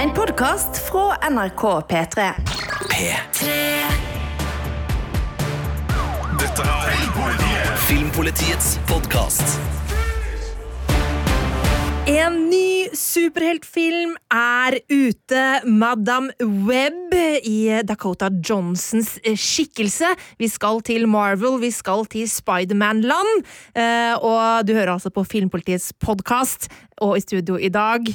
En podkast fra NRK P3. P3 Dette er Filmpolitiets podkast. En ny superheltfilm er ute. Madam Webb i Dakota Johnsons skikkelse. Vi skal til Marvel, vi skal til Spiderman-land. Eh, Og du hører altså på Filmpolitiets podkast, og i studio i dag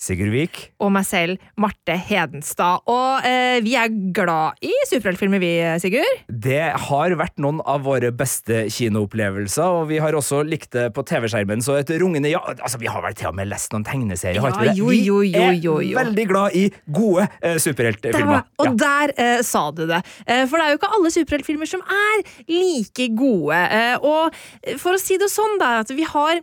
Sigurd Vik. og meg selv, Marte Hedenstad. Og eh, vi er glad i superheltfilmer, vi, Sigurd. Det har vært noen av våre beste kinoopplevelser, og vi har også likt det på TV-skjermen, så et rungende ja Altså, vi har vel til og med lest noen tegneserier, har Ja, vi jo, jo, jo, jo, er veldig glad i gode eh, superheltfilmer. og Ja. der eh, sa du det. Eh, for det er jo ikke alle superheltfilmer som er like gode. Eh, og for å si det sånn, da, at vi har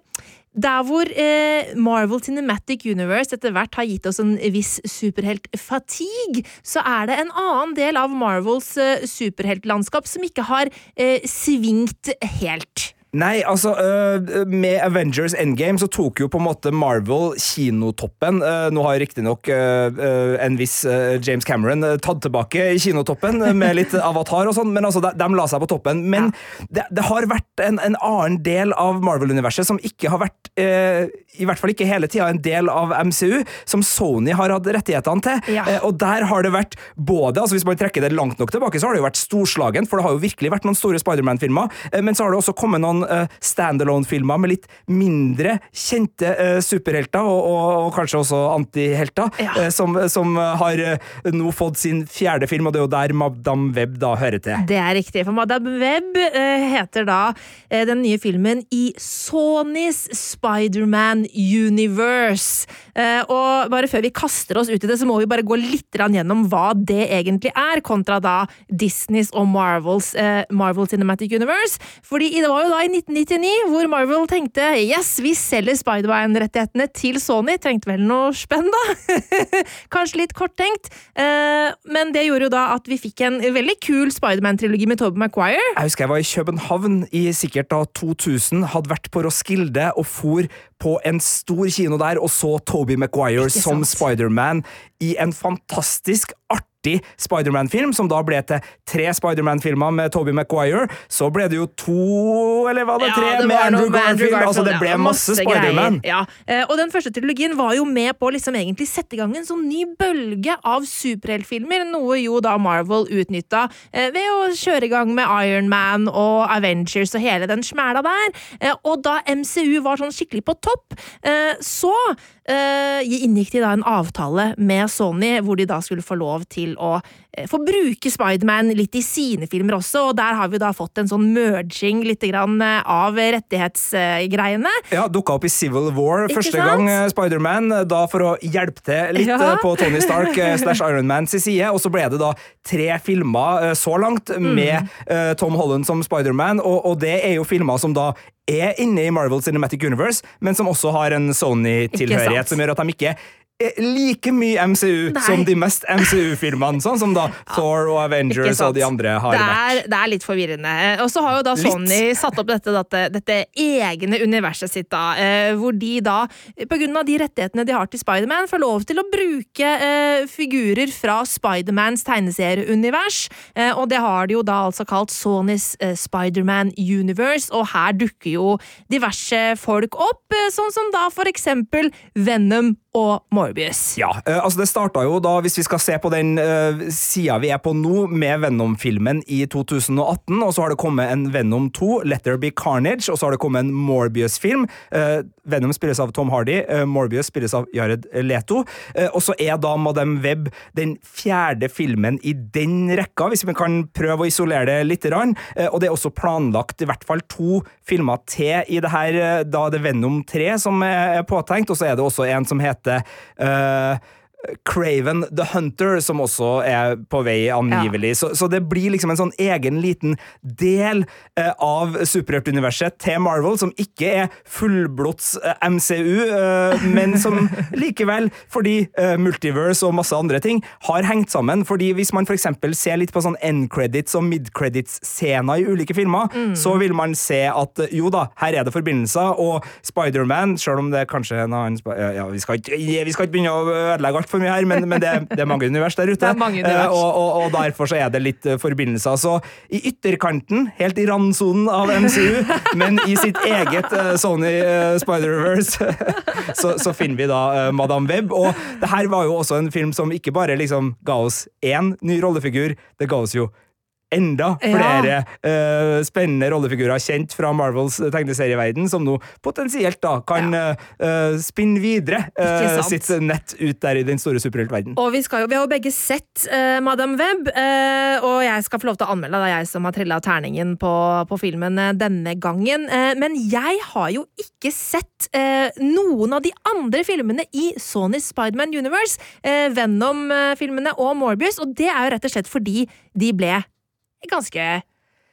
der hvor eh, Marvel Cinematic Universe etter hvert har gitt oss en viss superheltfatigue, så er det en annen del av Marvels eh, superheltlandskap som ikke har eh, svingt helt. Nei, altså, øh, med Avengers Endgame så tok jo på en måte Marvel kinotoppen. Uh, nå har riktignok uh, en viss øh, James Cameron tatt tilbake kinotoppen med litt avatar og sånn, men altså, de, de la seg på toppen. Men det, det har vært en, en annen del av Marvel-universet som ikke har vært, i hvert fall ikke hele tida, en del av MCU, som Sony har hatt rettighetene til. Ja. Eh, og der har det vært både, altså hvis man trekker det langt nok tilbake, så har det jo vært storslagen, for det har jo virkelig vært noen store Spiderman-filmer, eh, men så har det også kommet noen eh, standalone-filmer med litt mindre kjente eh, superhelter, og, og, og kanskje også antihelter, Ja. eh, som, som har nå fått sin fjerde film, og det er jo der Madame Web da hører til. Det er riktig, for Madame Webb eh, heter da den nye filmen i Sonys Spiderman Universe. Og bare før vi kaster oss ut i det, så må vi bare gå litt gjennom hva det egentlig er, kontra da Disneys og Marvels Marvel Cinematic Universe. Fordi det var jo da i 1999 hvor Marvel tenkte yes, vi selger Spiderman-rettighetene til Sony. Trengte vel noe spenn, da? Kanskje litt korttenkt, eh, men det gjorde jo da at vi fikk en veldig kul Spiderman-trilogi med Tobey Maguire. Jeg husker jeg var i København i sikkert da 2000, hadde vært på Roskilde og for på en stor kino der og så Toby Maguire som? Spiderman i en fantastisk artig Spiderman-film, som da ble til tre Spiderman-filmer med Toby Maguire. Så ble det jo to, eller var det Ja, tre, det med var med Andrew Garfield. Altså, det ble ja, masse, Spiderman. greier, Ja. Eh, Og den første trilogien var jo med på å liksom egentlig sette i gang en sånn ny bølge av superheltfilmer, noe jo da Marvel utnytta eh, ved å kjøre i gang med Iron Man og Avengers og hele den smæla der. Eh, Og da MCU var sånn skikkelig på topp, så inngikk de da en avtale med Sony, hvor de da skulle få lov til å eh, få bruke Spiderman litt i sine filmer også, og der har vi da fått en sånn merging litt grann eh, av rettighetsgreiene. Ja, Dukka opp i Civil War Ikke første sant? gang, eh, Spiderman, da for å hjelpe til litt Ja. på Tony Stark slash Iron Man sin side, og så ble det da tre filmer så langt Mm. med mm. Tom Holland som Spiderman, og, og det er jo filmer som da er inne i Marvel Cinematic Universe, men som også har en Sony-tilhørighet, som gjør at de ikke like mye MCU Nei. som de mest MCU-filmene, sånn som da Thor og Avengers og de andre har det vært. er, det er litt forvirrende. Og så har jo da Litt. Sony satt opp dette, dette, dette egne universet sitt, da, eh, hvor de da, på grunn av de rettighetene de har til Spiderman, får lov til å bruke eh, figurer fra Spidermans tegneserieunivers. Eh, og det har de jo da altså kalt Sonys eh, Spiderman Universe, og her dukker jo diverse folk opp, eh, sånn som da for eksempel Venom og Morbius. Ja, eh, altså det starta jo da, hvis vi skal se på den uh, sida vi er på nå, med Venom-filmen i 2018, og så har det kommet en Venom 2, Let There Be Carnage, og så har det kommet en Morbius-film. Uh, Venom spilles av Tom Hardy, uh, Morbius spilles av Jared Leto, Uh, og så er da Madame Web den fjerde filmen i den rekka, hvis vi kan prøve å isolere det litt. Eh, og det er også planlagt i hvert fall to filmer til i det her, eh, da er det Venom 3 som er er påtenkt, og så er det også en som heter eh, Craven the Hunter, som også er på vei, angivelig. Så, så det blir liksom en sånn egen liten del eh, av superheltuniverset til Marvel, som ikke er fullblods eh, MCU, eh, men som likevel, fordi eh, multiverse og masse andre ting har hengt sammen. fordi hvis man f.eks. ser litt på sånn end-credits og mid-credits-scener i ulike filmer, så vil man se at eh, jo da, her er det forbindelser, og Spiderman, selv om det er kanskje en annen ja, ja, vi, skal ikke, vi skal ikke begynne å ødelegge alt altfor mye her, men, men det, det, er mange univers der ute. Mange univers. Eh, og, og, og, derfor så er det litt uh, forbindelser. Så i ytterkanten, helt i randsonen av MCU, men i sitt eget uh, Sony Spider-Verse, så, så, finner vi da Madame Web. Og det her var jo også en film som ikke bare liksom ga oss én ny rollefigur, det ga oss jo enda flere ja. uh, spennende rollefigurer kjent fra Marvels tegneserieverden, som nå potensielt da kan ja. uh, spinne videre uh, sitt nett ut der i den store superheltverden. Og vi, skal jo, vi har jo begge sett Madame Web, og jeg skal få lov til å anmelde. Det jeg som har trilla terningen på, på, filmen denne gangen. men jeg har jo ikke sett noen av de andre filmene i Sony Spiderman Universe, Venom-filmene og Morbius, og det er jo rett og slett fordi de ble ganske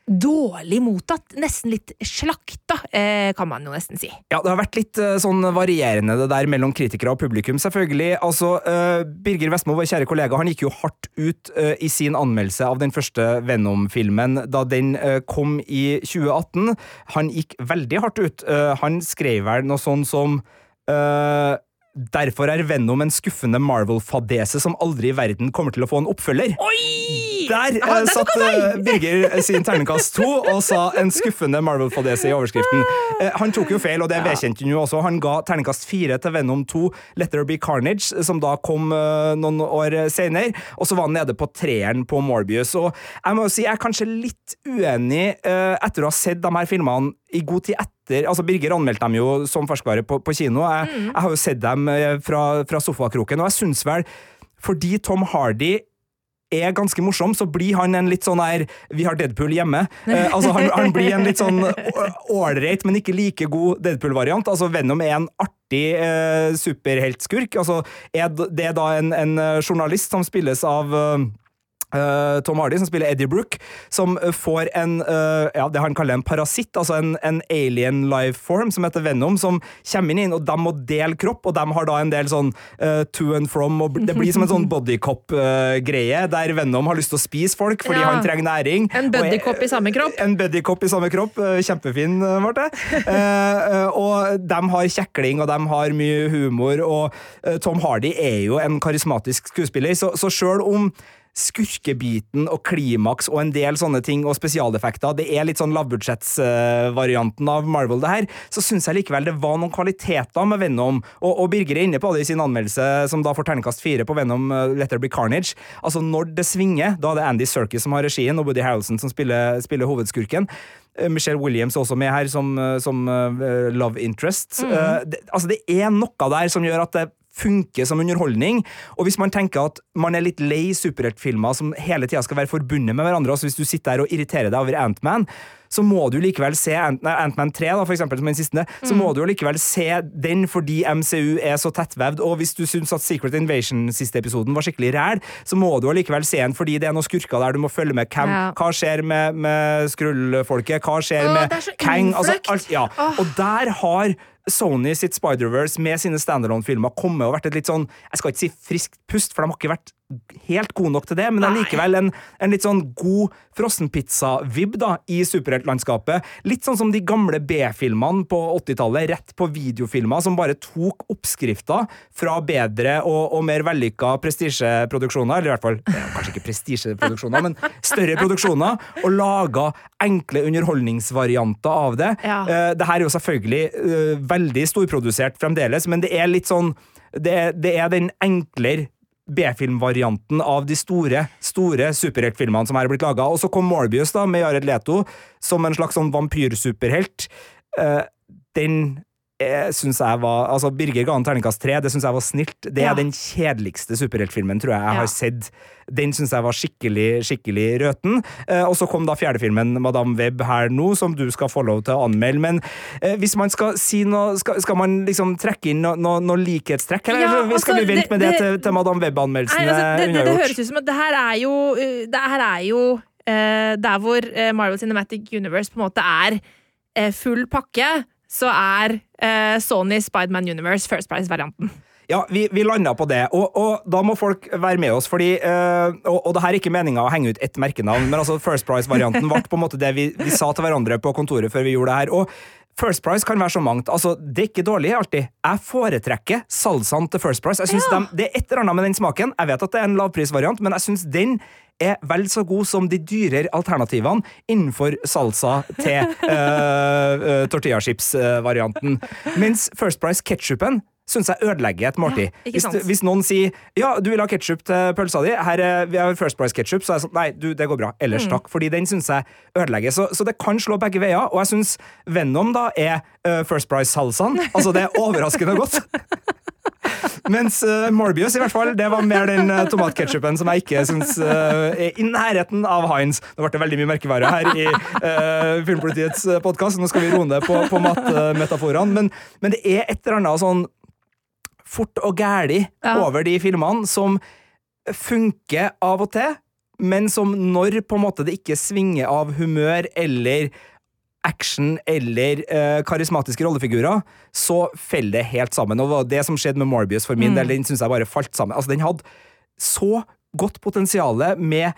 dårlig mottatt. Nesten litt slakta, eh, kan man jo nesten si. Ja, det har vært litt eh, sånn varierende det der mellom kritikere og publikum, selvfølgelig. Altså, uh, Birger Vestmo, vår kjære kollega, han gikk jo hardt ut i sin anmeldelse av den første Venom-filmen da den kom i 2018. Han gikk veldig hardt ut. han skrev vel noe sånn som Derfor er Venom en skuffende Marvel-fadese som aldri i verden kommer til å få en oppfølger. Oi! Der uh, satt uh, Birger sin terningkast to og sa en skuffende Marvel-fadese i overskriften. Uh, han tok jo feil, og det vedkjente han jo også. Han ga terningkast fire til Venom 2, Let There Be Carnage, som da kom noen år senere. Og så var han nede på treeren på Morbius. Og jeg må jo si jeg er kanskje litt uenig etter å ha sett de her filmene i god tid etter altså Birger anmeldte dem jo som ferskvare på, på kino. Jeg, mm. jeg, har jo sett dem eh, fra, fra sofakroken, og jeg syns vel fordi Tom Hardy er ganske morsom, så blir han en litt sånn der Vi har Deadpool hjemme. Eh, altså han, han, blir en litt sånn ålreit, men ikke like god Deadpool-variant. Altså Venom er en artig eh, superheltskurk. Altså, er det da en, en journalist som spilles av Uh, Tom Hardy, som spiller Eddie Brooke, som uh, får en uh, ja, det han kaller en parasitt, altså en, en, alien life form som heter Venom, som kommer inn, og de må dele kropp, og de har da en del sånn to and from, og det blir som en sånn bodycop-greie, der Venom har lyst til å spise folk fordi ja. han trenger næring. En buddycop i samme kropp. En buddycop i samme kropp. Kjempefin, Marte. og de har kjekling, og de har mye humor, og Tom Hardy er jo en karismatisk skuespiller, så, så sjøl om skurkebiten og klimaks og en del sånne ting og spesialeffekter. Det er litt sånn lavbudsjettsvarianten av Marvel, det her. Så syns jeg likevel det var noen kvaliteter med Venom, og, og Birger er inne på det i sin anmeldelse, som da får terningkast fire på Venom Letter Let There Be Carnage. Altså, når det svinger, da er det Andy Serkis som har regien, og Woody Harrelson som spiller, spiller hovedskurken. Uh, Michelle Williams er også med her som, uh, som love interest. Mm. Det, altså, det er noe der som gjør at det funker som underholdning. Og hvis man tenker at man er litt lei superheltfilmer som hele tida skal være forbundet med hverandre, altså hvis du sitter der og irriterer deg over Antman, så må du likevel se Antman 3, da, for eksempel, som den siste, mm. så må du jo likevel se den fordi MCU er så tettvevd. Og hvis du syns at Secret Invasion siste episoden var skikkelig ræl, så må du likevel se den fordi det er noen skurker der du må følge med. Hvem, ja. Hva skjer med, med skrullfolket? Hva skjer Åh, med Kang? Altså, alt, ja. Og der har Sony sitt Spider-Verse med sine standalone-filmer kommet og vært et litt sånn Jeg skal ikke si friskt pust, for de har ikke vært helt god nok til det, men det er likevel en, en litt sånn god frossenpizza-vibb da, i superheltlandskapet. Litt sånn som de gamle B-filmene på 80-tallet, rett på videofilmer, som bare tok oppskrifter fra bedre og, og mer vellykka prestisjeproduksjoner, eller i hvert fall kanskje ikke prestisjeproduksjoner, men større produksjoner, og laga enkle underholdningsvarianter av det. Ja. Uh, det her er jo selvfølgelig uh, veldig storprodusert fremdeles, men det er litt sånn det, det er den enklere B-filmvarianten av de store store superheltfilmene som her er blitt laga. Og så kom Morbius da, med Jared Leto som en slags sånn vampyrsuperhelt. Uh, den Eh, synes jeg var Altså, Birger ga han terningkast tre. Det syns jeg var snilt. Det ja. er den kjedeligste superheltfilmen tror jeg jeg ja. har sett. Den syns jeg var skikkelig skikkelig røten. Eh, og så kom da fjerdefilmen Madame Web her nå, som du skal få lov til å anmelde. Men eh, hvis man skal si noe Skal, skal man liksom trekke inn noe, noe, noe likhetstrekk, eller ja, altså, skal vi vente med det, det til, til, Madame Web-anmeldelsen altså, det, det, det, høres ut som at det her er jo Det her er jo uh, der hvor Marvel Cinematic Universe på en måte er full pakke så er eh, Sony Spiderman Universe First Price-varianten. Ja, vi, vi landa på det, og, og, da må folk være med oss, fordi øh, og, og, det her er ikke meninga å henge ut ett merkenavn, men altså First Price-varianten ble på en måte det vi, vi, sa til hverandre på kontoret før vi gjorde det her. Og First Price kan være så mangt. Altså, Det er ikke dårlig alltid. Jeg foretrekker salsaen til First Price. Jeg synes Ja. de, det er et eller annet med den smaken. Jeg vet at det er en lavprisvariant, men jeg syns den er vel så god som de dyrere alternativene innenfor salsa til uh, tortillachips-varianten. Mens First Price ketsjupen syns jeg ødelegger et måltid. Ja, hvis, hvis noen sier ja, du vil ha ketsjup til pølsa di, her er, vi har First Price-ketsjup, så er jeg sånn nei, du, det går bra. Ellers takk. Fordi den syns jeg ødelegger. Så, så det kan slå begge veier, og jeg syns Venom da er uh, First Price-salsaen. Altså, det er overraskende godt. Mens uh, Morbius i hvert fall, det var mer den uh, tomatketchupen som jeg ikke syns uh, er i nærheten av Heinz. Nå ble det veldig mye merkevare her i uh, Filmpolitiets podkast, nå skal vi roe ned på, på matmetaforene. Men, men det er et eller annet sånn fort og gæli Ja. over de filmene som funker av og til, men som når på en måte det ikke svinger av humør eller action eller eh, karismatiske rollefigurer, så faller det helt sammen. Og det som skjedde med Morbius for min Mm. del, den syns jeg bare falt sammen. Altså, den hadde så godt potensial med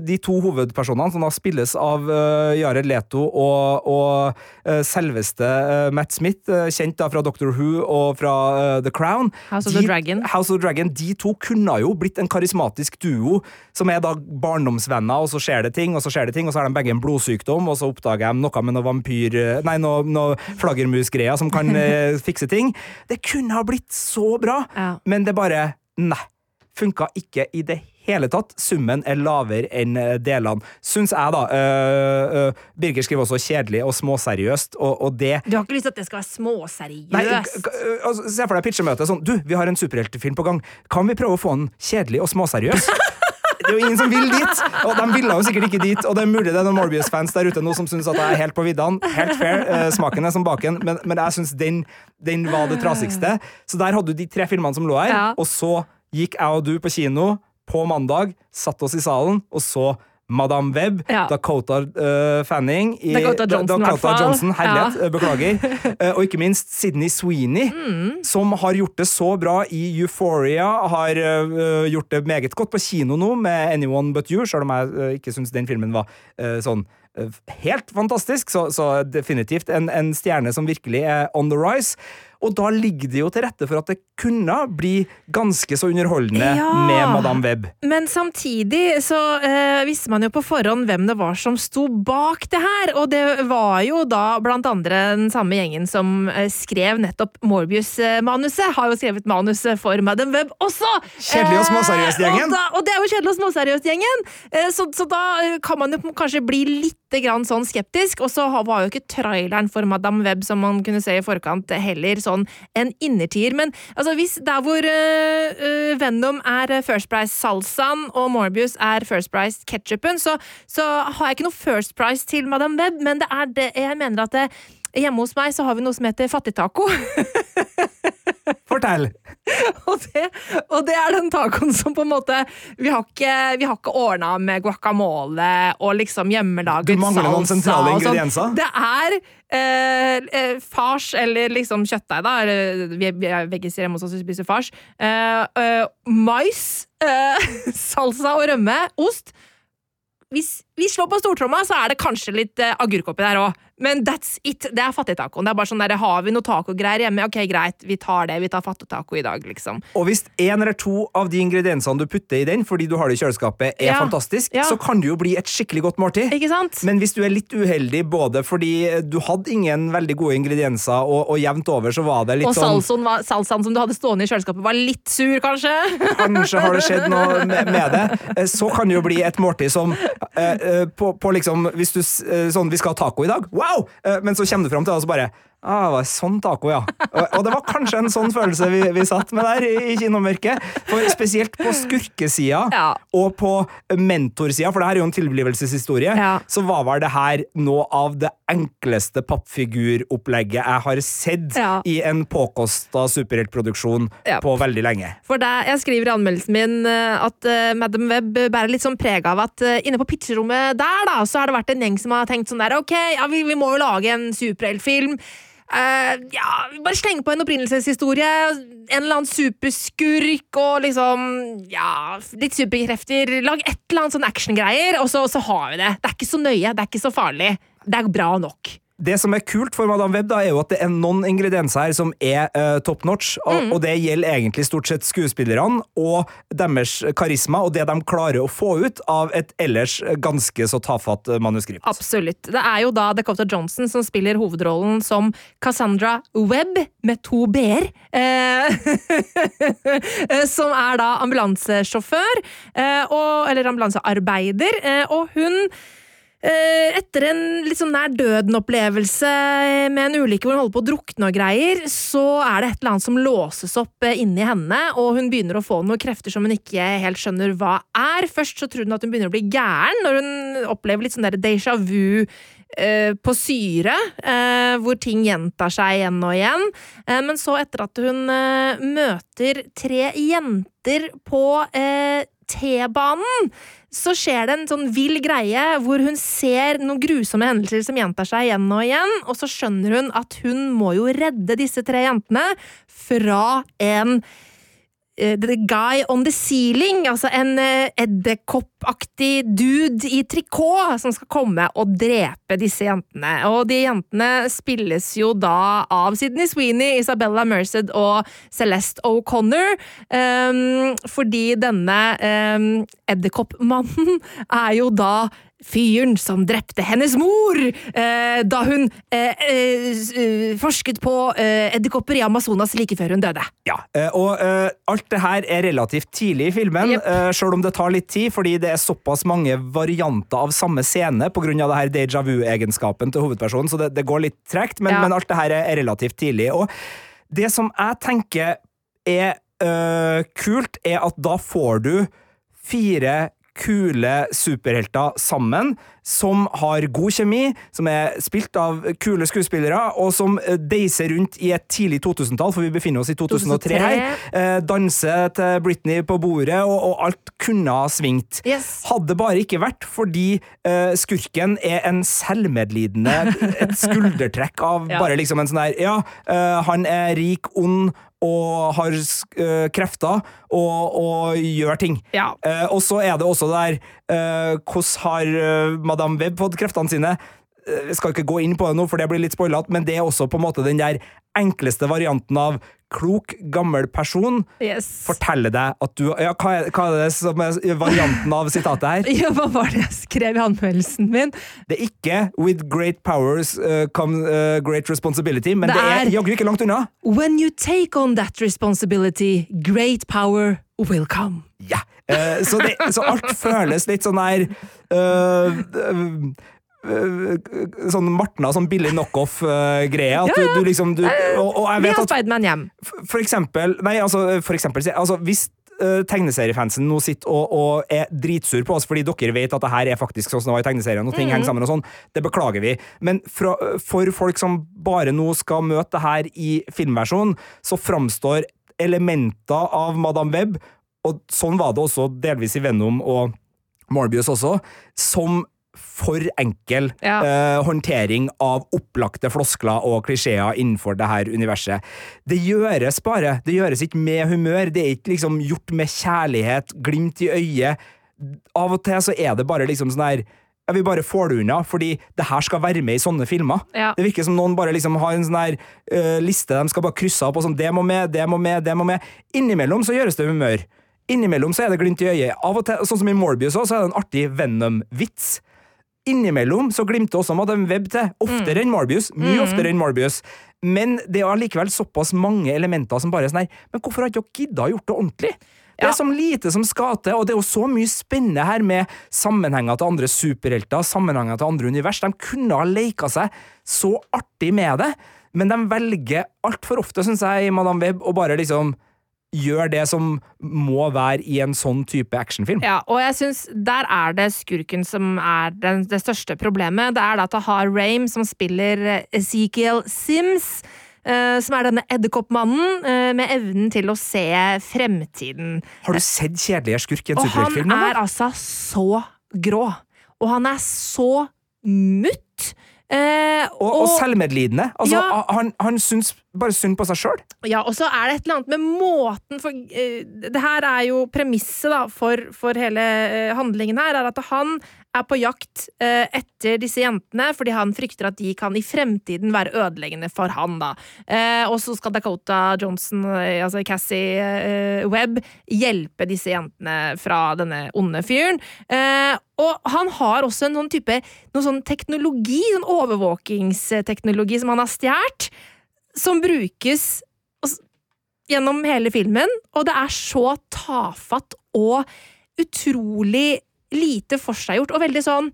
de to hovedpersonene, som da spilles av uh, Jared Leto og, og uh, selveste uh, Matt Smith, eh, kjent da fra Doctor Who og fra eh, The Crown. House of de, the Dragon. House of the Dragon, De to kunne jo blitt en karismatisk duo, som er da barndomsvenner, og så skjer det ting, og så skjer det ting, og så har de begge en blodsykdom, og så oppdager de noe med noe vampyr... Nei, noe, noe flaggermusgreier som kan eh, fikse ting. Det kunne ha blitt så bra, Ja. men det bare Nei. Funka ikke i det hele tatt. Summen er lavere enn eh, delene. Syns jeg, da. Uh, uh, Birger skriver også kjedelig og småseriøst, og, og det Du har ikke lyst til at det skal være småseriøst? Nei, altså, Se for deg pitchemøte sånn Du, vi har en superheltefilm på gang. Kan vi prøve å få den kjedelig og småseriøs? Det er jo ingen som vil dit! Og de ville jo sikkert ikke dit. Og det er mulig det er noen Morbius-fans der ute nå som syns at jeg er helt på viddene. Helt fair. smaken er som baken, men, men jeg syns den, den var det trasigste. Så der hadde du de tre filmene som lå her, Ja. og så gikk jeg og du på kino på mandag, satt oss i salen, og så Madame Webb, Ja. Dakota uh, Fanning i, Dakota Johnson, Dakota. Johnson, herlighet, Ja. eh, beklager. Uh, og ikke minst Sydney Sweeney, Mm. som har gjort det så bra i Euphoria. Har uh, gjort det meget godt på kino nå med Anyone But You, selv om jeg eh, ikke syns den filmen var eh, sånn eh, helt fantastisk. Så, så definitivt en, en stjerne som virkelig er on the rise. Og da ligger det jo til rette for at det kunne bli ganske så underholdende Ja. med Madame Webb. Men samtidig så eh, visste man jo på forhånd hvem det var som sto bak det her, og det var jo da blant andre den samme gjengen som eh, skrev nettopp Morbius-manuset. Har jo skrevet manuset for Madame Webb også! Kjedelig og småseriøst gjengen. Eh, og, og det er jo kjedelig og småseriøst gjengen! Eh, så, så da kan man jo kanskje bli litt grann sånn skeptisk, og så var jo ikke traileren for Madame Web som man kunne se i forkant heller sånn en innertier. Men altså, hvis der hvor uh, Venom er eh, First Price salsaen og Morbius er First Price ketchupen, så, så har jeg ikke noe First Price til Madame Web, men det er det jeg mener at det, Hjemme hos meg så har vi noe som heter fattigtaco. Fortell! Og det, og det er den tacoen som på en måte Vi har ikke, vi har ikke ordna med guacamole og liksom hjemmelaget Du mangler noen sentrale sånn. ingredienser. Det er eh, eh, fars, eller liksom kjøttdeig, da. Vi er veggiser hjemme hos oss, vi spiser fars. Eh, eh, mais, eh, salsa og rømme, ost. Hvis vi slår på stortromma, så er det kanskje litt eh, agurk oppi der òg. Men that's it. Det er fattigtacoen. Det er bare sånn der, Har vi noe tacogreier hjemme? Ok, greit, vi tar det. Vi tar fattigtaco i dag, liksom. Og hvis en eller to av de ingrediensene du putter i den fordi du har det i kjøleskapet, er Ja. fantastisk, Ja. så kan det jo bli et skikkelig godt måltid. Ikke sant? Men hvis du er litt uheldig både fordi du hadde ingen veldig gode ingredienser, og, og jevnt over så var det litt og sånn Og salsaen som du hadde stående i kjøleskapet, var litt sur, kanskje? Kanskje har det skjedd noe med, med det. Eh, Så kan det jo bli et måltid som eh, eh, på, på liksom Hvis du eh, sånn Vi skal ha taco i dag. Wow! Eh, Men så kommer du fram til det, og så bare Ah, det var sånn taco, ja. Og, det var kanskje en sånn følelse vi, vi satt med der i, i kinomørket. For spesielt på skurkesida Ja. og på mentorsida, for det her er jo en tilblivelseshistorie, Ja. så var vel det her noe av det enkleste pappfiguropplegget jeg har sett Ja. i en påkosta superheltproduksjon på veldig lenge. For det, jeg skriver i anmeldelsen min eh, at uh, Madam Web bærer litt sånn preg av at uh, inne på pitcherommet der, da, så har det vært en gjeng som har tenkt sånn der Ok, ja, vi, vi må jo lage en superheltfilm. Eh, ja, bare slenge på en opprinnelseshistorie. En eller annen superskurk og liksom Ja, litt superkrefter. Lag et eller annet sånn actiongreier, og så, så har vi det. Det er ikke så nøye, det er ikke så farlig. Det er bra nok. Det som er kult for Madame Web, da, er jo at det er noen ingredienser her som er uh, top notch, og, og det gjelder egentlig stort sett skuespillerne og deres karisma og det de klarer å få ut av et ellers ganske så tafatt eh, manuskript. Absolutt. Det er jo da Dakota Johnson som spiller hovedrollen som Cassandra Webb, med to b-er. Eh, som er da ambulansesjåfør, eh, og, eller ambulansearbeider, eh, og hun etter en litt sånn nær døden-opplevelse med en ulykke hvor hun holder på å drukne og greier, så er det et eller annet som låses opp eh, inni henne, og hun begynner å få noen krefter som hun ikke helt skjønner hva er. Først så tror hun at hun begynner å bli gæren når hun opplever litt sånn déjà vu eh, på syre, hvor ting gjentar seg igjen og igjen. men så, etter at hun møter tre jenter på T-banen, så skjer det en sånn vill greie hvor hun ser noen grusomme hendelser som gjentar seg igjen og igjen, og så skjønner hun at hun må jo redde disse tre jentene fra en Eh, the Guy on the Ceiling, altså en uh, edderkoppaktig dude i trikot som skal komme og drepe disse jentene. Og de jentene spilles jo da av Sydney Sweeney, Isabella Merced og Celeste O'Connor, um, fordi denne um, edderkoppmannen er jo da fyren som drepte hennes mor eh, da hun eh, eh, forsket på eh, edderkopper i Amazonas like før hun døde. Ja, eh, og eh, alt det her er relativt tidlig i filmen, Yep. sjøl om det tar litt tid, fordi det er såpass mange varianter av samme scene pga. det her déjà vu-egenskapen til hovedpersonen, så det, det går litt tregt, men, Ja. men alt det her er, er relativt tidlig. Og det som jeg tenker er øh, kult, er at da får du fire kule superhelter sammen, som har god kjemi, som er spilt av kule skuespillere, og som eh, deiser rundt i et tidlig 2000-tall, for vi befinner oss i 2003 her. Eh, danser til Britney på bordet, og, og alt kunne ha svingt. Yes. Hadde bare ikke vært fordi eh, skurken er en selvmedlidende Et skuldertrekk av Ja. bare liksom en sånn der Ja, eh, han er rik, ond og har uh, krefter og, og gjør ting. Ja. Uh, og så er det også det der eh, Hvordan har eh, Madame Webb fått kreftene sine? Eh, Jeg skal ikke gå inn på det nå, for det blir litt spoilete, men det er også på en måte den der enkleste varianten av klok, gammel person Yes. forteller deg at du Ja, hva er, hva er det som er varianten av sitatet her? Ja, hva var det jeg skrev i anmeldelsen min? Det er ikke 'with great powers uh, come uh, great responsibility', men Det det, er er- jaggu ikke langt unna. When you take on that responsibility, great power will come. Ja. Eh, så, det, så alt føles litt sånn der uh, øh, øh, Sånn Martna, sånn billig knockoff-greie. At Ja, ja. du, du liksom du, og, og jeg vet at hjem. for eksempel Nei, altså, for eksempel altså, Hvis uh, tegneseriefansen nå sitter og, og er dritsur på oss fordi dere vet at det her er faktisk sånn som det var i tegneserien, og ting henger sammen og sånn, det beklager vi. Men fra, for folk som bare nå skal møte det her i filmversjonen, så framstår elementer av Madame Webb, og sånn var det også delvis i Venom og Morbius også, som for enkel Ja. eh, håndtering av opplagte floskler og klisjeer innenfor det her universet. Det gjøres bare. Det gjøres ikke med humør. Det er ikke liksom gjort med kjærlighet, glimt i øyet. Av og til så er det bare liksom sånn her ja, Vi bare får det unna, fordi det her skal være med i sånne filmer. Ja. Det virker som noen bare liksom har en sånn her uh, liste de skal bare krysse av på sånn Det må med, det må med, det må med. Innimellom så gjøres det humør. Innimellom så er det glimt i øyet. Av og til, sånn som i Morbius også, så er det en artig Venom-vits. Innimellom så glimter også Madame Webb til. Oftere enn Morbius. Mye oftere enn Morbius. Men det er allikevel såpass mange elementer som bare er sånn her Men hvorfor har ikke dere gidda gjort det ordentlig? Det Ja. er så lite som skal til, og det er jo så mye spennende her med sammenhenger til andre superhelter, sammenhenger til andre univers. De kunne ha leika seg så artig med det, men de velger altfor ofte, syns jeg, i Madame Webb å bare liksom gjøre det som må være i en sånn type actionfilm. Ja, og jeg synes der er det skurken som er den, det største problemet. Det er da at Tahar Rame, som spiller eh, Ezekiel Sims, Uh, som er denne edderkoppmannen uh, med evnen til å se fremtiden. Har du sett Kjedelige skurk i en Og han er altså så grå. Og han er så mutt. Eh, Og, og selvmedlidende. Altså, Ja. han, han syns bare synd på seg sjøl. Ja, og så er det et eller annet med måten for uh, Det her er jo premisset for, for hele uh, handlingen her, er at han er på jakt eh, etter disse jentene fordi han frykter at de kan i fremtiden være ødeleggende for han. da. Eh, og så skal Dakota Johnson, eh, altså Cassie Webb, hjelpe disse jentene fra denne onde fyren. Og han har også en sånn type noen sånn teknologi, sånn overvåkingsteknologi som han har stjålet, som brukes gjennom hele filmen, og det er så tafatt og utrolig lite forseggjort, og veldig sånn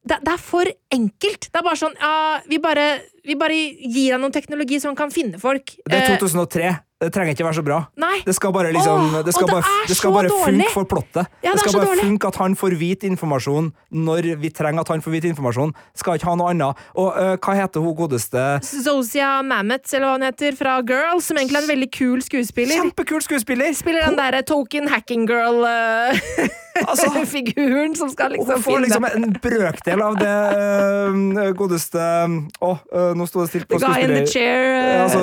det, det er for enkelt. Det er bare sånn ja, vi bare, vi bare gir deg noen teknologi som kan finne folk. Det er Eh, 2003. Det trenger ikke være så bra. nei. Det skal bare liksom Åh, Det skal det bare, det skal bare funke for plottet. Ja, det det skal bare dårlig. funke at han får vite informasjon når vi trenger at han får vite informasjon. Skal ikke ha noe annet. Og uh, hva heter hun godeste Zosia Mammoth, eller hva hun heter, fra Girls, som egentlig er en veldig kul skuespiller. Kjempekul skuespiller! Spiller den derre token hacking Altså, girl-figuren som skal liksom finne Hun får liksom en brøkdel av det øh, godeste Å, øh, nå sto det stilt på The guy in the. Altså,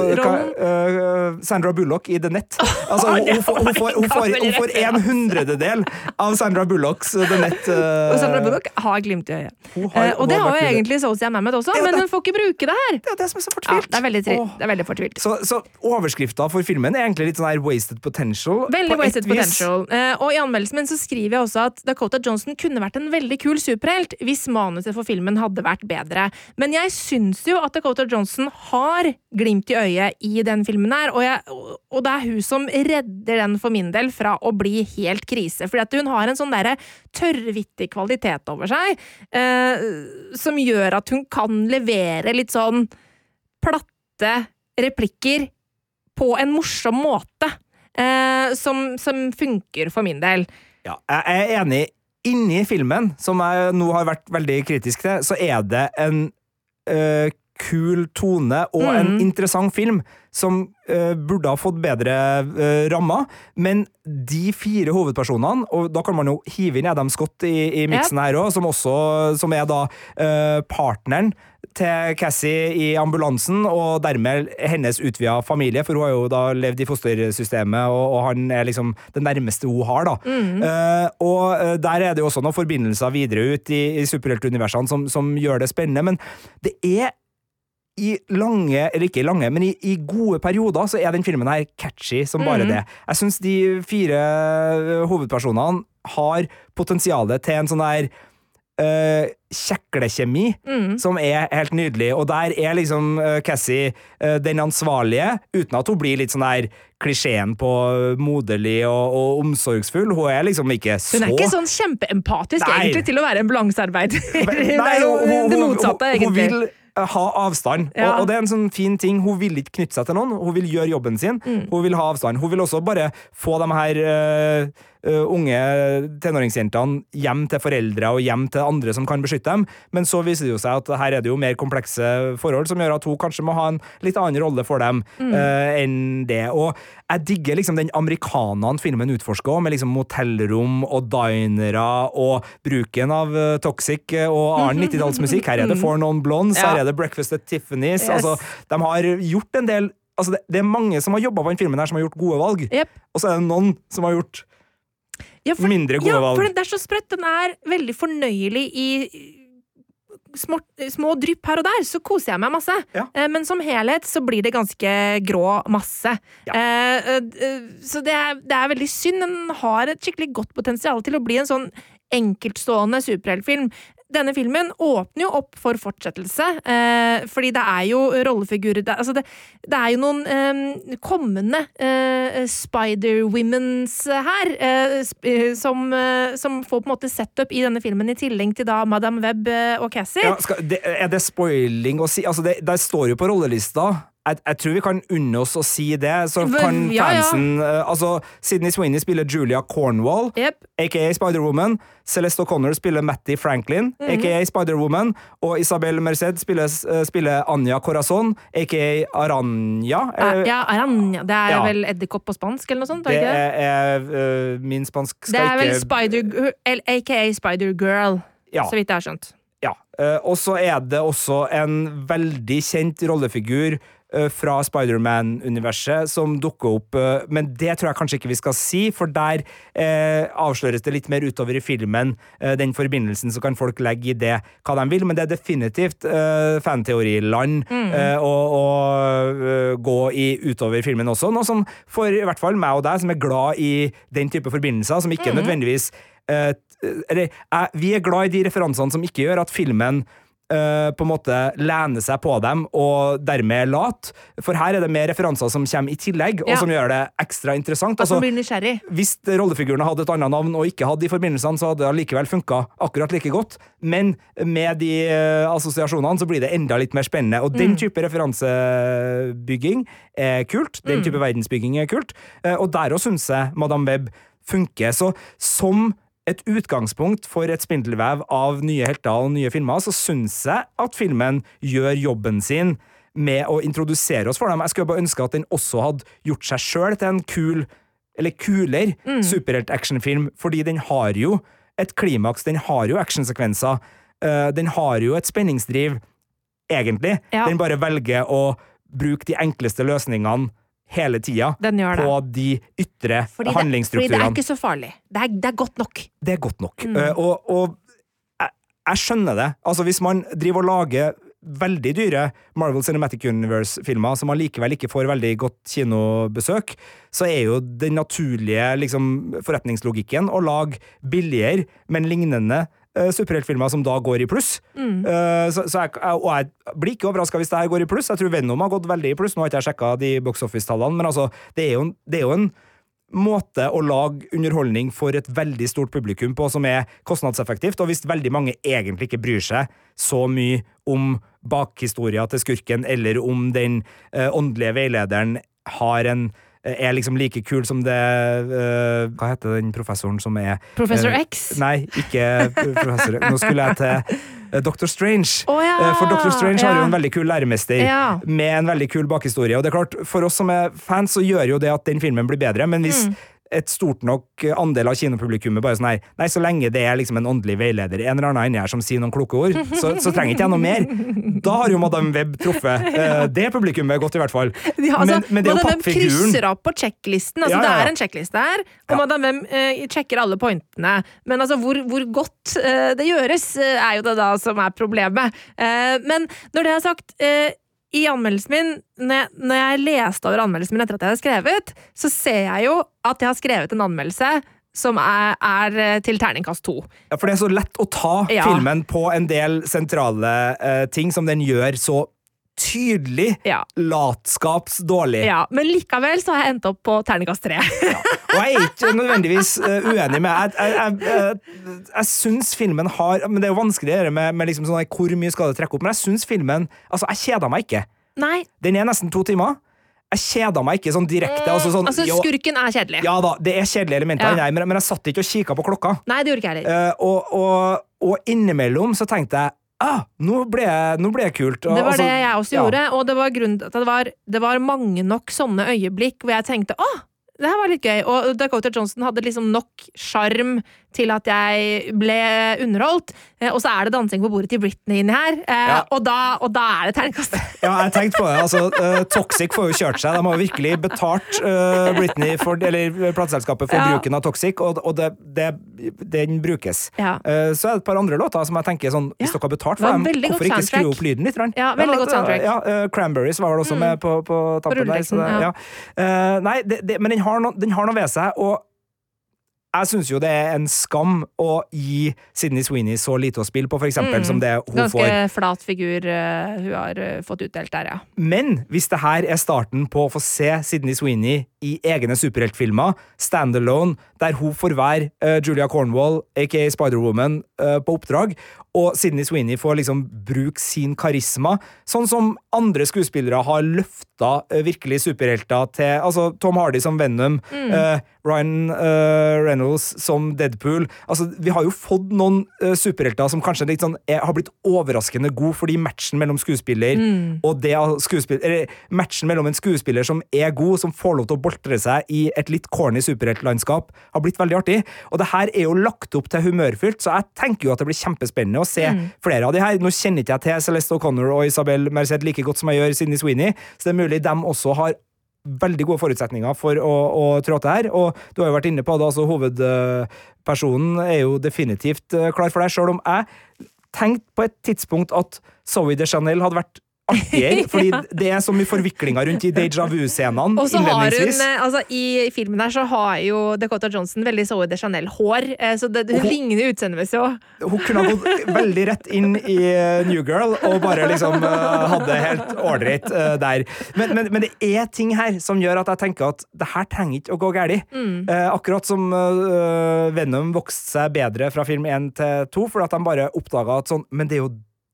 Sandra Bullock i The Net. Altså, hun, hun, får- hun, får, hun, får, en hundrededel av Sandra Bullocks The Net. og Sandra Bullock har glimt i øyet. Eh, og det har jo egentlig Sosia Mammoth også, men hun får ikke bruke det her! Det er det som er så fortvilt. det er veldig, det er veldig fortvilt. Så, så overskrifta for filmen er egentlig litt sånn her wasted potential. Veldig wasted potential. Eh, og i anmeldelsen min så skriver jeg også at Dakota Johnson kunne vært en veldig kul superhelt hvis manuset for filmen hadde vært bedre. Men jeg syns jo at Dakota Johnson har glimt i øyet i den filmen her, og, jeg, og det er hun som redder den for min del fra å bli helt krise. Fordi at hun har en sånn derre tørrvittig kvalitet over seg eh, som gjør at hun kan levere litt sånn platte replikker på en morsom måte. Eh, som, som funker for min del. Ja, jeg er enig. Inni filmen, som jeg nå har vært veldig kritisk til, så er det en øh, kul tone og en Mm. interessant film som øh, burde ha fått bedre øh, rammer. Men de fire hovedpersonene, og da kan man jo hive inn Adam Scott i, i miksen her òg, som, også- som er da partneren til Cassie i ambulansen, og dermed hennes utvida familie, for hun har jo da levd i fostersystemet, og, og han er liksom det nærmeste hun har, da. Eh, og eh, der er det jo også noen forbindelser videre ut i, i superheltuniversene som, som gjør det spennende, men det er i lange, eller ikke lange, men i, i gode perioder så er den filmen her catchy som bare mm. det. Jeg syns de fire hovedpersonene har potensialet til en sånn der eh, kjeklekjemi Mm. som er helt nydelig. Og der er liksom uh, Cassie uh, den ansvarlige, uten at hun blir litt sånn der klisjeen på moderlig og, og omsorgsfull. Hun er liksom ikke så Hun er ikke sånn kjempeempatisk Nei. egentlig til å være ambulansearbeider. det er jo hun- hun- det motsatte, hun, hun egentlig. vil ha avstand, Ja. og, og det er en sånn fin ting. Hun vil ikke knytte seg til noen, hun vil gjøre jobben sin. Mm. Hun vil ha avstand. Hun vil også bare få de her eh, unge tenåringsjentene hjem til foreldre og hjem til andre som kan beskytte dem, men så viser det jo seg at her er det jo mer komplekse forhold som gjør at hun kanskje må ha en litt annen rolle for dem Mm. eh, enn det. Og jeg digger liksom den amerikaneren filmen utforsker, med liksom motellrom og dinere og bruken av uh, toxic eh, og annen 90-tallsmusikk. Her er det For Non Blondes. Ja. her er det Breakfast at Tiffany's. Yes. Altså, de har gjort en del altså det, det er mange som har jobba på den filmen her som har gjort gode valg, Yep. og så er det noen som har gjort Ja, for, mindre gode ja, valg. for det er så sprøtt. Den er veldig fornøyelig i små, små drypp her og der, så koser jeg meg masse. Ja. Eh, Men som helhet så blir det ganske grå masse. Ja. Eh, eh, Så det er, det er veldig synd. Den har et skikkelig godt potensial til å bli en sånn enkeltstående superheltfilm. Denne filmen åpner jo opp for fortsettelse, eh, fordi det er jo rollefigurer det, altså det, det er jo noen eh, kommende eh, Spider-Womens her, eh, sp eh, som, eh, som får på en måte setup i denne filmen, i tillegg til da Madame Webb og Cassie. Ja, skal, det, er det spoiling å si? Altså, det, der står jo på rollelista. Jeg, jeg tror vi kan unne oss å si det, så kan ja, fansen ja. Altså, Sydney Sweeney spiller Julia Cornwall, yep. aka Spider-Woman. Celeste O'Connor spiller Matty Franklin, Mhm. aka Spider-Woman. Og Isabel Merced spiller, eh, spiller Anja Corazon, aka Aranya. Eh, Eh, ja, Aranya. Det er ja. vel edderkopp på spansk, eller noe sånt? Det det er, er eh, min spansk Det er vel ikke Spider, aka Spider-Girl, så vidt jeg har skjønt. Ja. eh, og så er det også en veldig kjent rollefigur eh, fra Spiderman-universet som dukker opp, eh, men det tror jeg kanskje ikke vi skal si, for der eh, avsløres det litt mer utover i filmen, eh, den forbindelsen, så kan folk legge i det hva de vil, men det er definitivt eh, fanteoriland eh, å, å gå i utover filmen også, noe som for i hvert fall meg og deg, som er glad i den type forbindelser, som ikke nødvendigvis eh, eller, vi er glad i de referansene som ikke gjør at filmen Uh, på en måte lener seg på dem og dermed late. lat. For her er det mer referanser som kommer i tillegg, og som gjør det ekstra interessant. Altså, hvis rollefigurene hadde et annet navn og ikke hadde de forbindelsene, så hadde det allikevel funka akkurat like godt. Men med de uh, assosiasjonene så blir det enda litt mer spennende. Og den type referansebygging er kult. Den type verdensbygging er kult. Uh, og der òg syns jeg Madame Web funker. Så som et utgangspunkt for et spindelvev av nye helter og nye filmer, så syns jeg at filmen gjør jobben sin med å introdusere oss for dem. Jeg skulle bare ønske at den også hadde gjort seg sjøl til en kul, eller kulere, superhelt-actionfilm, fordi den har jo et klimaks, den har jo actionsekvenser, eh, den har jo et spenningsdriv, egentlig. Ja. Den bare velger å bruke de enkleste løsningene hele tida på de ytre Fordi det, fordi det er ikke så farlig. Det er, det er godt nok. Det er godt nok. Mm. Uh, og og jeg, jeg skjønner det. Altså, hvis man driver og lager veldig dyre Marvel Cinematic Universe-filmer som allikevel ikke får veldig godt kinobesøk, så er jo den naturlige liksom, forretningslogikken å lage billigere, men lignende uh, superheltfilmer som da går i pluss. Mm. Eh, så, så jeg, jeg, og jeg blir ikke overraska hvis det her går i pluss. Jeg tror Venom har gått veldig i pluss. Nå har ikke jeg sjekka de box office-tallene, men altså, det er jo, en- det er jo en måte å lage underholdning for et veldig stort publikum på som er kostnadseffektivt, og hvis veldig mange egentlig ikke bryr seg så mye om bakhistoria til skurken, eller om den eh, åndelige veilederen har en er liksom like kul som det uh, Hva heter den professoren som er Professor uh, X? Nei, ikke professor Nå skulle jeg til eh, Dr. Strange. Oh, ja, Eh, For Dr. Strange har jo en veldig kul læremester Ja. med en veldig kul bakhistorie. Og det er klart, For oss som er fans, så gjør jo det at den filmen blir bedre, men hvis Mm. Et stort nok andel av kinopublikummet bare sånn her Nei, så lenge det er liksom en åndelig veileder, en eller annen inni her som sier noen kloke ord, så, så trenger ikke jeg noe mer. Da har jo Madame Web truffet ja. det publikummet godt, i hvert fall. Ja, altså, men, men det er jo Madame Web krysser av på sjekklisten. Altså, Ja, Det er en sjekkliste her, og. Madame Web eh, sjekker alle pointene. Men altså, hvor, hvor godt eh, det gjøres, eh, er jo det da som er problemet. Eh, men når det er sagt eh, i anmeldelsen min, når jeg, når jeg leste over anmeldelsen min etter at jeg hadde skrevet, så ser jeg jo at jeg har skrevet en anmeldelse som er, er eh, til terningkast to. Ja, for det er så lett å ta Ja. filmen på en del sentrale uh, ting som den gjør så tydelig Ja. latskapsdårlig. ja. Men likevel så har jeg endt opp på terningkast tre. Og jeg er ikke nødvendigvis eh, uenig med Jeg, jeg, jeg, jeg, jeg syns filmen har Men det er jo vanskelig å med, med liksom sånn, hvor mye skal det trekke opp, men jeg syns filmen Altså, jeg kjeda meg ikke. Nei, Den er nesten to timer. Jeg kjeda meg ikke sånn direkte. Altså, sånn, altså skurken er kjedelig. ja da, det er kjedelige elementer, Ja. men, men jeg satt ikke og kikka på klokka. Nei, det gjorde ikke jeg heller. Uh, og, og, og innimellom så tenkte jeg ah, nå ble jeg, nå ble jeg kult. Og, Det var altså, det jeg også ja. gjorde, og det var grunnen det var, det var mange nok sånne øyeblikk hvor jeg tenkte åh, det her var litt gøy. Og Dakota Johnson hadde liksom nok sjarm til at jeg ble underholdt. Eh, Og så er det dansing på bordet til Britney inni her, eh, Ja. og, da, og da er det terningkast. Ja, jeg tenkte på det. Altså, eh, Toxic får jo kjørt seg. De har jo virkelig betalt eh, Britney, for, eller plateselskapet, for Ja. bruken av Toxic, og, og det, det, den brukes. Ja. Eh, så er det et par andre låter som jeg tenker sånn, hvis dere har betalt for dem, hvorfor ikke skru opp lyden litt? Ja, veldig godt soundtrack. Mm. Ja, Cranberries var vel også med på, på tampen der. Så det, nei, men den har, no, den har noe ved seg, og jeg syns jo det er en skam å gi Sydney Sweeney så lite å spille på, for eksempel, som det hun Mm. Ganske får. flat figur uh, hun har uh, fått utdelt der, ja. Men hvis det her er starten på å få se Sydney Sweeney i egne superheltfilmer, standalone, der hun får være uh, Julia Cornwall, aka Spider-Woman, på oppdrag, og Sidney Sweeney får liksom bruke sin karisma, sånn som andre skuespillere har løfta eh, virkelig superhelter til Altså Tom Hardy som Venom, eh, Ryan uh, Reynolds som Deadpool. Altså, vi har jo fått noen uh, superhelter som kanskje litt sånn, er, har blitt overraskende god fordi matchen mellom skuespiller og det av skuespill, eller matchen mellom en skuespiller som er god, som får lov til å boltre seg i et litt corny superheltlandskap, har blitt veldig artig. Og det her er jo lagt opp til humørfylt, så jeg tenker jo at det blir kjempespennende å se flere av de her. Nå kjenner ikke jeg til Celeste O'Connor og Isabel Merced like godt som jeg gjør Sydney Sweeney, så det er mulig de også har veldig gode forutsetninger for å, å trå til her. Og du har jo vært inne på det, altså hovedpersonen er jo definitivt eh, klar for deg, sjøl om jeg tenkte på et tidspunkt at Zoe de Chanel hadde vært artigere, fordi det er så mye forviklinger rundt i déjà vu-scenene Og så har hun, eh, altså I filmen her så har jo Dakota Johnson veldig Zoe de Chanel-hår, eh, så det, hun hun- ligner utseendemessig òg. Hun kunne ha gått veldig rett inn i eh, New Girl og bare liksom uh, hadde helt ålreit uh, der. Men, men, men det er ting her som gjør at jeg tenker at det her trenger ikke å gå galt. Eh, akkurat som Venom vokste seg bedre fra film 1 til 2, fordi at de bare oppdaga at sånn Men det er jo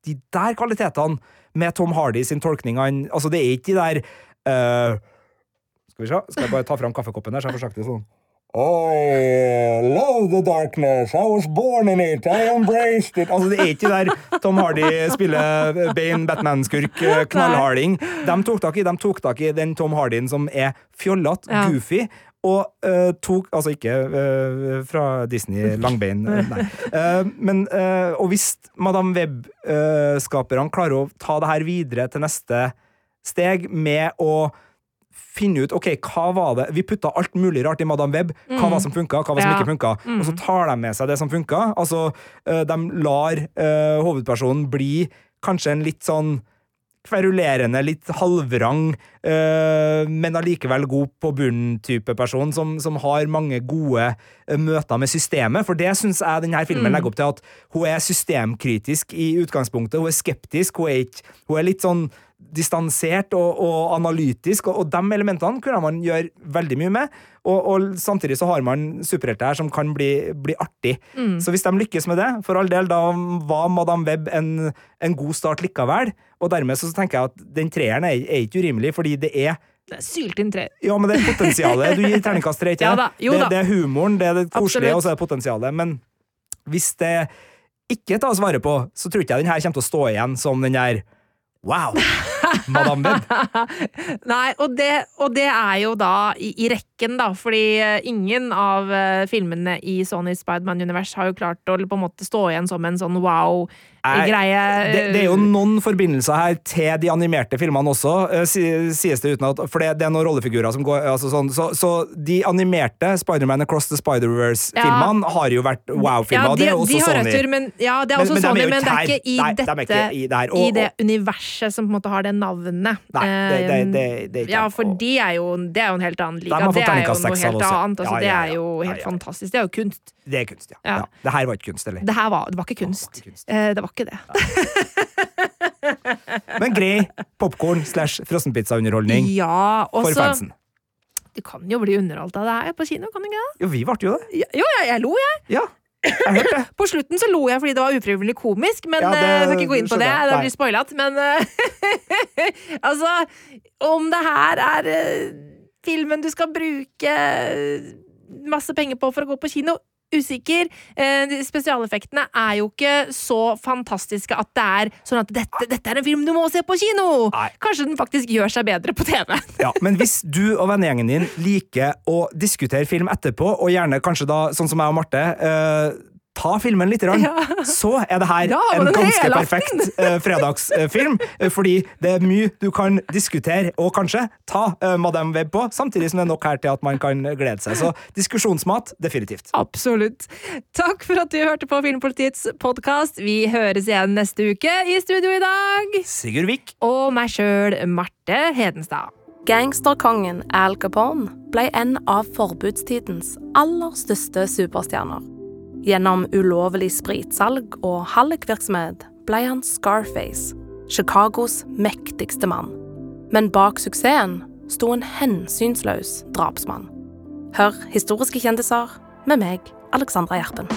de der kvalitetene med Tom Hardy sin tolkning av Altså, det er ikke de der uh, Skal vi se, skal jeg bare ta fram kaffekoppen her, så jeg får sagt det sånn. I love the darkness. I was born in it. I embraced it. Altså, det er ikke der Tom Hardy spiller Bane, Batman-skurk, eh, knallharding. De tok tak i de tok tak i den Tom Hardyen som er fjollete, Ja. goofy. Og uh, tok Altså ikke uh, fra Disney Langbein, eh, nei. Uh, men Og hvis Madame Web-skaperne klarer å ta det her videre til neste steg med å finne ut ok, hva var det Vi putta alt mulig rart i Madame Web. Hva var som funka, hva var som Ja. ikke funka. Og så tar de med seg det som funka. Altså, de lar hovedpersonen bli kanskje en litt sånn kverulerende, litt halvrang, eh, men allikevel god på bunnen-type person, som, som har mange gode eh, møter med systemet. For det syns jeg denne filmen legger opp til, at hun er systemkritisk i utgangspunktet. Hun er skeptisk, hun er, ikke, hun er litt sånn distansert og, og analytisk, og, og de elementene kunne man gjøre veldig mye med. Og, og samtidig så har man superhelter her som kan bli, bli artig. Så hvis de lykkes med det, for all del, da var Madame Web en, en god start likevel. Og dermed så tenker jeg at den treeren er, er ikke urimelig, fordi det er Syltynn tre. ja, men det er potensialet du gir terningkast tre, ikke Ja det, det er humoren, det er det koselige, og så er det potensialet. Men hvis det ikke tas vare på, så tror ikke jeg den her kommer til å stå igjen som den der Wow! Madame Web. Nei, og det, og det er jo da i, i rekken, da, fordi eh, ingen av eh, filmene i Sony Spiderman-univers har jo klart å på en måte stå igjen som en sånn wow-greie. Det, det er jo noen forbindelser her til de animerte filmene også, eh, sies det uten at For det, det er noen rollefigurer som går altså sånn, så, så de animerte Spiderman Across the Spider-Verse-filmene har jo vært wow-filmer. Ja, og det er også de har Sony. men, ja, det er Men- også Sony, de er men det er ikke i de er dette ikke i I det universet som på en måte har det navnet. Nei, det- det- det- det er ikke ja, for de er jo, det er jo en helt annen liga. Det er jo noe helt annet. Altså, det er jo helt fantastisk. Det er jo kunst. Det er kunst, ja. Ja. Det her var ikke kunst, eller? Det her var, det var ikke kunst. Eh, Det var ikke det. Men grei popkorn slash frossenpizzaunderholdning Ja, for fansen. Du kan jo bli underholdt av det her på kino, kan du ikke det? Jo, vi ble jo det. Jo, jeg, jeg lo, jeg. Ja. På slutten så lo jeg fordi det var ufrivillig komisk, men Ja, det eh, jeg skal ikke gå inn på det. Det blir spoilet. Men eh, altså Om det her er eh, filmen du skal bruke eh, masse penger på for å gå på kino Usikker. Eh, spesialeffektene er jo ikke så fantastiske at det er sånn at dette, dette er en film du må se på kino! Nei. Kanskje den faktisk gjør seg bedre på TV. Ja, men hvis du og vennegjengen din liker å diskutere film etterpå, og gjerne kanskje da, sånn som jeg og Marte, eh, ta filmen litt, rann, Ja. så er det her Ja, en ganske perfekt uh, fredagsfilm. Uh, fordi det er mye du kan diskutere, og kanskje ta uh, Madame Web på, samtidig som det er nok her til at man kan glede seg. Så diskusjonsmat, definitivt. Absolutt. Takk for at du hørte på Filmpolitiets podkast. Vi høres igjen neste uke. I studio i dag Sigurd Vik. og meg sjøl, Marte Hedenstad. Gangsterkongen Al Capone ble en av forbudstidens aller største superstjerner. Gjennom ulovlig spritsalg og hallikvirksomhet ble han Scarface, Chicagos mektigste mann. Men bak suksessen sto en hensynsløs drapsmann. Hør historiske kjendiser med meg, Alexandra Gjerpen.